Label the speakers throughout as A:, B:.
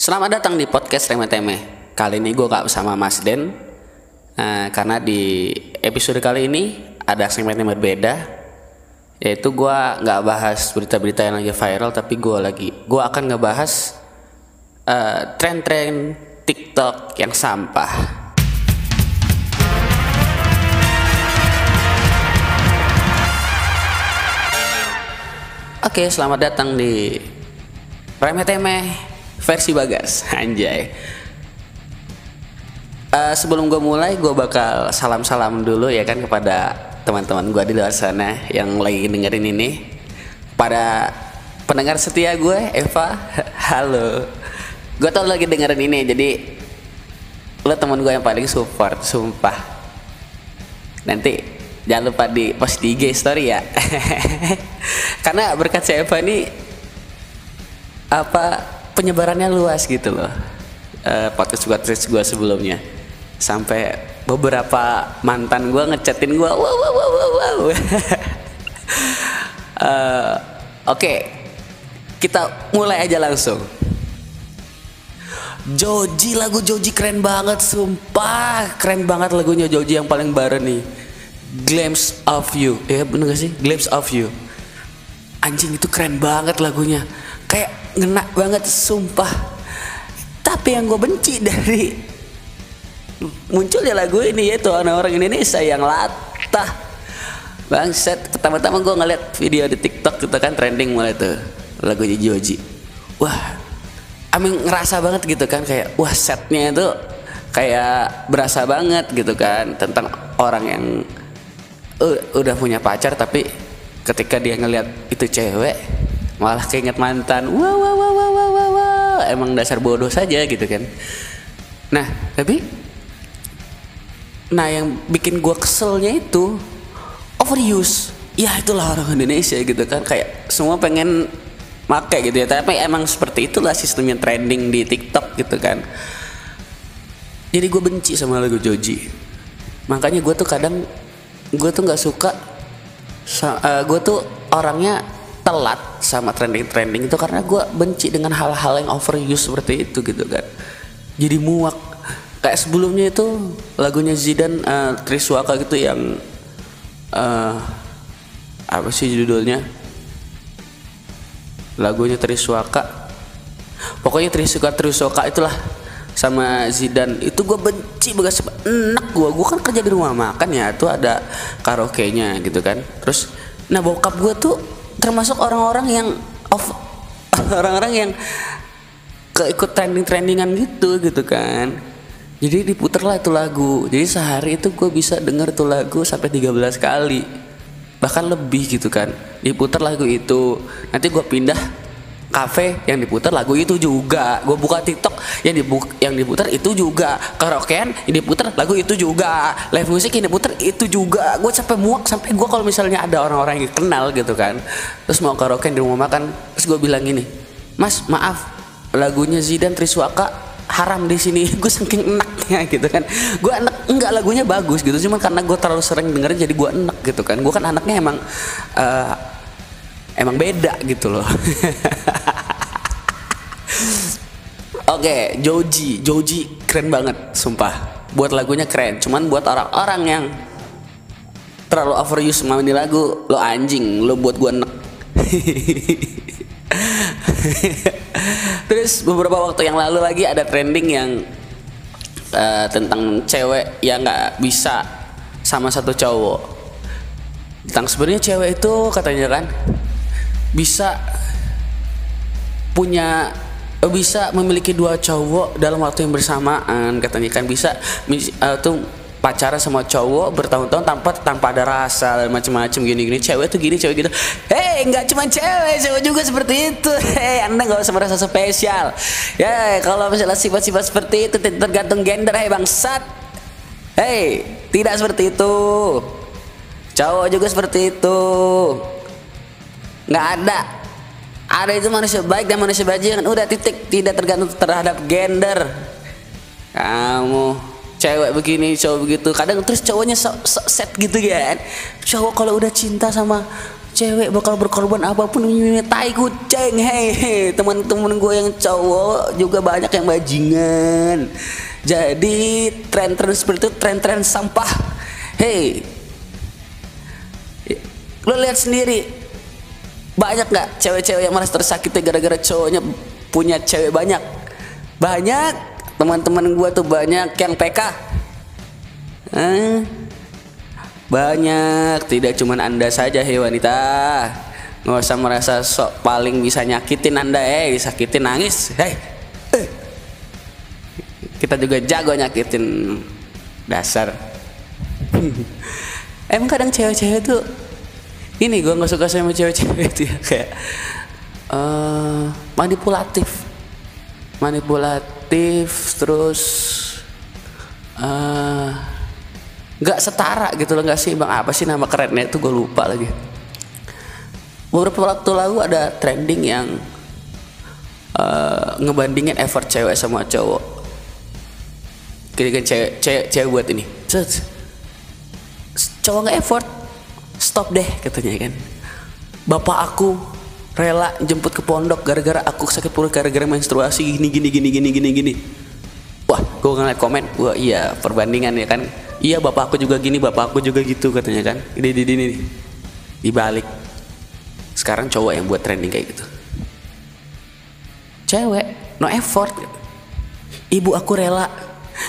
A: Selamat datang di podcast Remeh Temeh. Kali ini gue gak bersama Mas Den. Nah, Karena di episode kali ini ada segmen yang berbeda. Yaitu gue gak bahas berita-berita yang lagi viral Tapi gue lagi Gue akan ngebahas eh, Tren-tren TikTok yang sampah. Oke, selamat datang di Remeh Temeh versi Bagas, anjay. Eh, sebelum gue mulai, gue bakal salam-salam dulu ya kan kepada teman-teman gue di luar sana yang lagi dengerin ini. Pada pendengar setia gue, Eva, halo. Gue tau lagi dengerin ini, jadi lo teman gue yang paling support, sumpah. Nanti jangan lupa di post di IG story ya. Karena berkat si Eva ini apa penyebarannya luas gitu loh. Uh, podcast podcast gue sebelumnya. Sampai beberapa mantan gue ngechatin gue wow wow wow wow wow. Eh, oke. Kita mulai aja langsung. Joji lagu Joji keren banget sumpah. Keren banget lagunya Joji yang paling baru nih. Glimpse of You. Ya bener gak sih? Glimpse of You. Anjing itu keren banget lagunya kayak ngena banget sumpah. Tapi yang gue benci dari munculnya lagu ini yaitu orang-orang Indonesia yang latah. Bangset pertama-tama gue ngeliat video di TikTok gitu kan trending mulai tuh lagu Joji. Wah Amin ngerasa banget gitu kan kayak wah setnya itu kayak berasa banget gitu kan tentang orang yang uh, udah punya pacar tapi ketika dia ngeliat itu cewek malah keinget mantan. Wah wah wah wah wah wah, wah. emang dasar bodoh saja gitu kan. Nah tapi nah yang bikin gua keselnya itu overuse. Ya itulah orang Indonesia gitu kan. Kayak semua pengen make gitu ya. Tapi emang seperti itulah sistemnya trending di TikTok gitu kan. Jadi gue benci sama lagu Joji. Makanya gue tuh kadang gue tuh nggak suka uh, gue tuh orangnya telat sama trending-trending itu karena gue benci dengan hal-hal yang overuse seperti itu gitu kan. Jadi muak. Kayak sebelumnya itu lagunya Zidan uh, Triswaka gitu yang uh, apa sih judulnya? Lagunya Triswaka pokoknya Triswaka Triswaka itulah sama Zidan itu gue benci banget enak gue gue kan kerja di rumah makan ya tuh ada karaoke nya gitu kan. Terus nah bokap gue tuh termasuk orang-orang yang off orang-orang yang keikut trending trendingan gitu gitu kan. Jadi diputerlah itu lagu. Jadi sehari itu gue bisa denger tuh lagu sampai 13 kali. Bahkan lebih gitu kan. Diputar lagu itu. Nanti gue pindah kafe yang diputar lagu itu juga. Gue buka TikTok yang dibuka yang diputar itu juga. Karaokean yang diputar lagu itu juga. Live musik yang diputar itu juga. Gue sampai muak sampai gue kalau misalnya ada orang-orang yang kenal gitu kan terus mau karaokean di rumah makan terus gue bilang gini mas maaf lagunya Zidan Triswaka haram di sini. Gue saking enaknya gitu kan. Gue enak enggak lagunya bagus gitu. Cuma karena gue terlalu sering dengerin jadi gue enak gitu kan. Gue kan anaknya emang uh, emang beda gitu loh Oke, Joji, Joji keren banget, sumpah. Buat lagunya keren, cuman buat orang-orang yang terlalu overuse sama ini lagu, lo anjing, lo buat gua enek. Terus beberapa waktu yang lalu lagi ada trending yang uh, tentang cewek yang nggak bisa sama satu cowok. Tentang sebenarnya cewek itu katanya kan bisa punya bisa memiliki dua cowok dalam waktu yang bersamaan katanya kan. Bisa uh, tuh pacaran sama cowok bertahun-tahun tanpa tanpa ada rasa dan macam-macam gini-gini. Cewek tuh gini cewek gitu. Hei nggak cuma cewek cewek juga seperti itu. Hei anda nggak usah merasa spesial. Ya kalau misalnya sifat-sifat seperti itu tergantung gender. Hei bangsat. Hei tidak seperti itu. Cowok juga seperti itu nggak ada. Ada itu manusia baik dan manusia bajingan. Udah titik. Tidak tergantung terhadap gender. Kamu cewek begini cowok begitu. Kadang terus cowoknya so, so set gitu kan. Cowok kalau udah cinta sama cewek bakal berkorban apa pun. Demi tai kucing hei teman-teman gue yang cowok juga banyak yang bajingan. Jadi tren-tren seperti itu tren-tren sampah. Hei. Lo lihat sendiri banyak nggak cewek-cewek yang merasa tersakiti gara-gara cowoknya punya cewek banyak banyak teman-teman gue tuh banyak yang PK eh, banyak, tidak cuma Anda saja hei wanita. Nggak usah merasa sok paling bisa nyakitin Anda, eh disakitin nangis. Hei. Eh. Kita juga jago nyakitin dasar. Emang kadang cewek-cewek tuh ini gue nggak suka sama cewek-cewek itu ya kayak uh, manipulatif. Manipulatif terus uh, nggak setara gitu loh nggak sih bang apa sih nama kerennya itu? Gue lupa lagi. Beberapa waktu lalu ada trending yang uh, ngebandingin effort cewek sama cowok. Kan cewek, cewek, cewek buat ini. Cowok nggak effort stop deh katanya kan. Bapak aku rela jemput ke pondok gara-gara aku sakit perut gara-gara menstruasi gini gini gini gini gini gini. Wah gue ngeliat komen. Wah iya perbandingan ya kan. Iya bapak aku juga gini bapak aku juga gitu katanya kan. Ini di ini. Dibalik. Sekarang cowok yang buat trending kayak gitu. Cewek no effort. Ibu aku rela.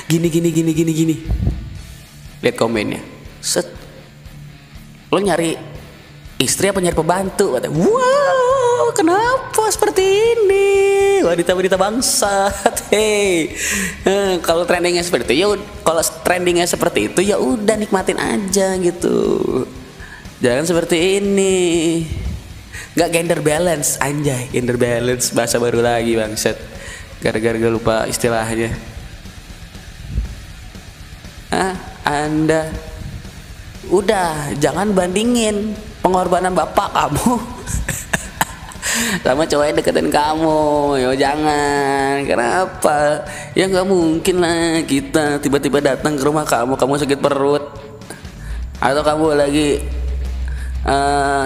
A: Gini gini gini gini gini. Lihat komennya. Set lo nyari istri apa nyari pembantu? Katanya wow kenapa seperti ini? Wanita-wanita bangsa hei eh, kalau trendingnya seperti itu ya kalau trendingnya seperti itu ya udah nikmatin aja gitu. Jangan seperti ini. Nggak gender balance anjay. Gender balance bahasa baru lagi bangset gara-gara lupa istilahnya. Ah anda udah jangan bandingin pengorbanan bapak kamu. Sama cowok yang deketin kamu. Yo jangan. Kenapa? Ya nggak mungkin lah kita tiba-tiba datang ke rumah kamu kamu sakit perut. Atau kamu lagi uh,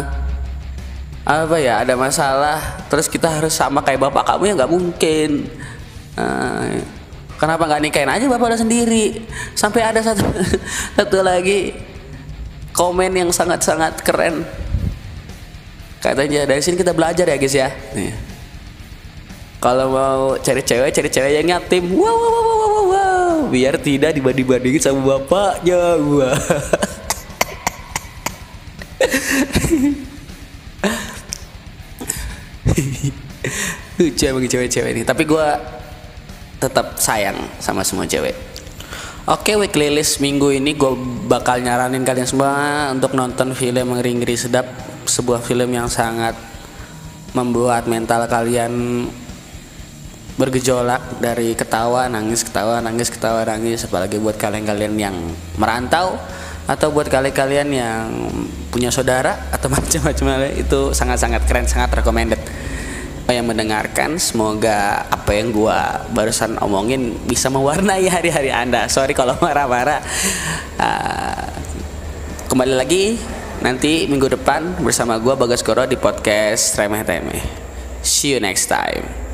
A: apa ya ada masalah terus kita harus sama kayak bapak kamu ya nggak mungkin. Uh, kenapa nggak nikahin aja bapak udah sendiri? Sampai ada satu satu lagi komen yang sangat-sangat keren. Katanya dari sini kita belajar ya guys ya. Nih. kalau mau cari cewek cari cewek yang yatim wow wow wow wow wow, wow. biar tidak dibanding bandingin sama bapaknya. Gua lucu emang cewek-cewek ini. Tapi gua tetap sayang sama semua cewek Oke, weekly list minggu ini gue bakal nyaranin kalian semua untuk nonton film Ngeri Ngeri Sedap, sebuah film yang sangat membuat mental kalian bergejolak dari ketawa, nangis, ketawa, nangis, ketawa, nangis, apalagi buat kalian-kalian yang merantau atau buat kalian-kalian yang punya saudara atau macam-macam itu sangat-sangat keren, sangat recommended yang mendengarkan semoga apa yang gua barusan omongin bisa mewarnai hari-hari anda. Sorry kalau marah-marah. Uh, kembali lagi nanti minggu depan bersama gua Bagas Koro di podcast Remeh Temeh see you next time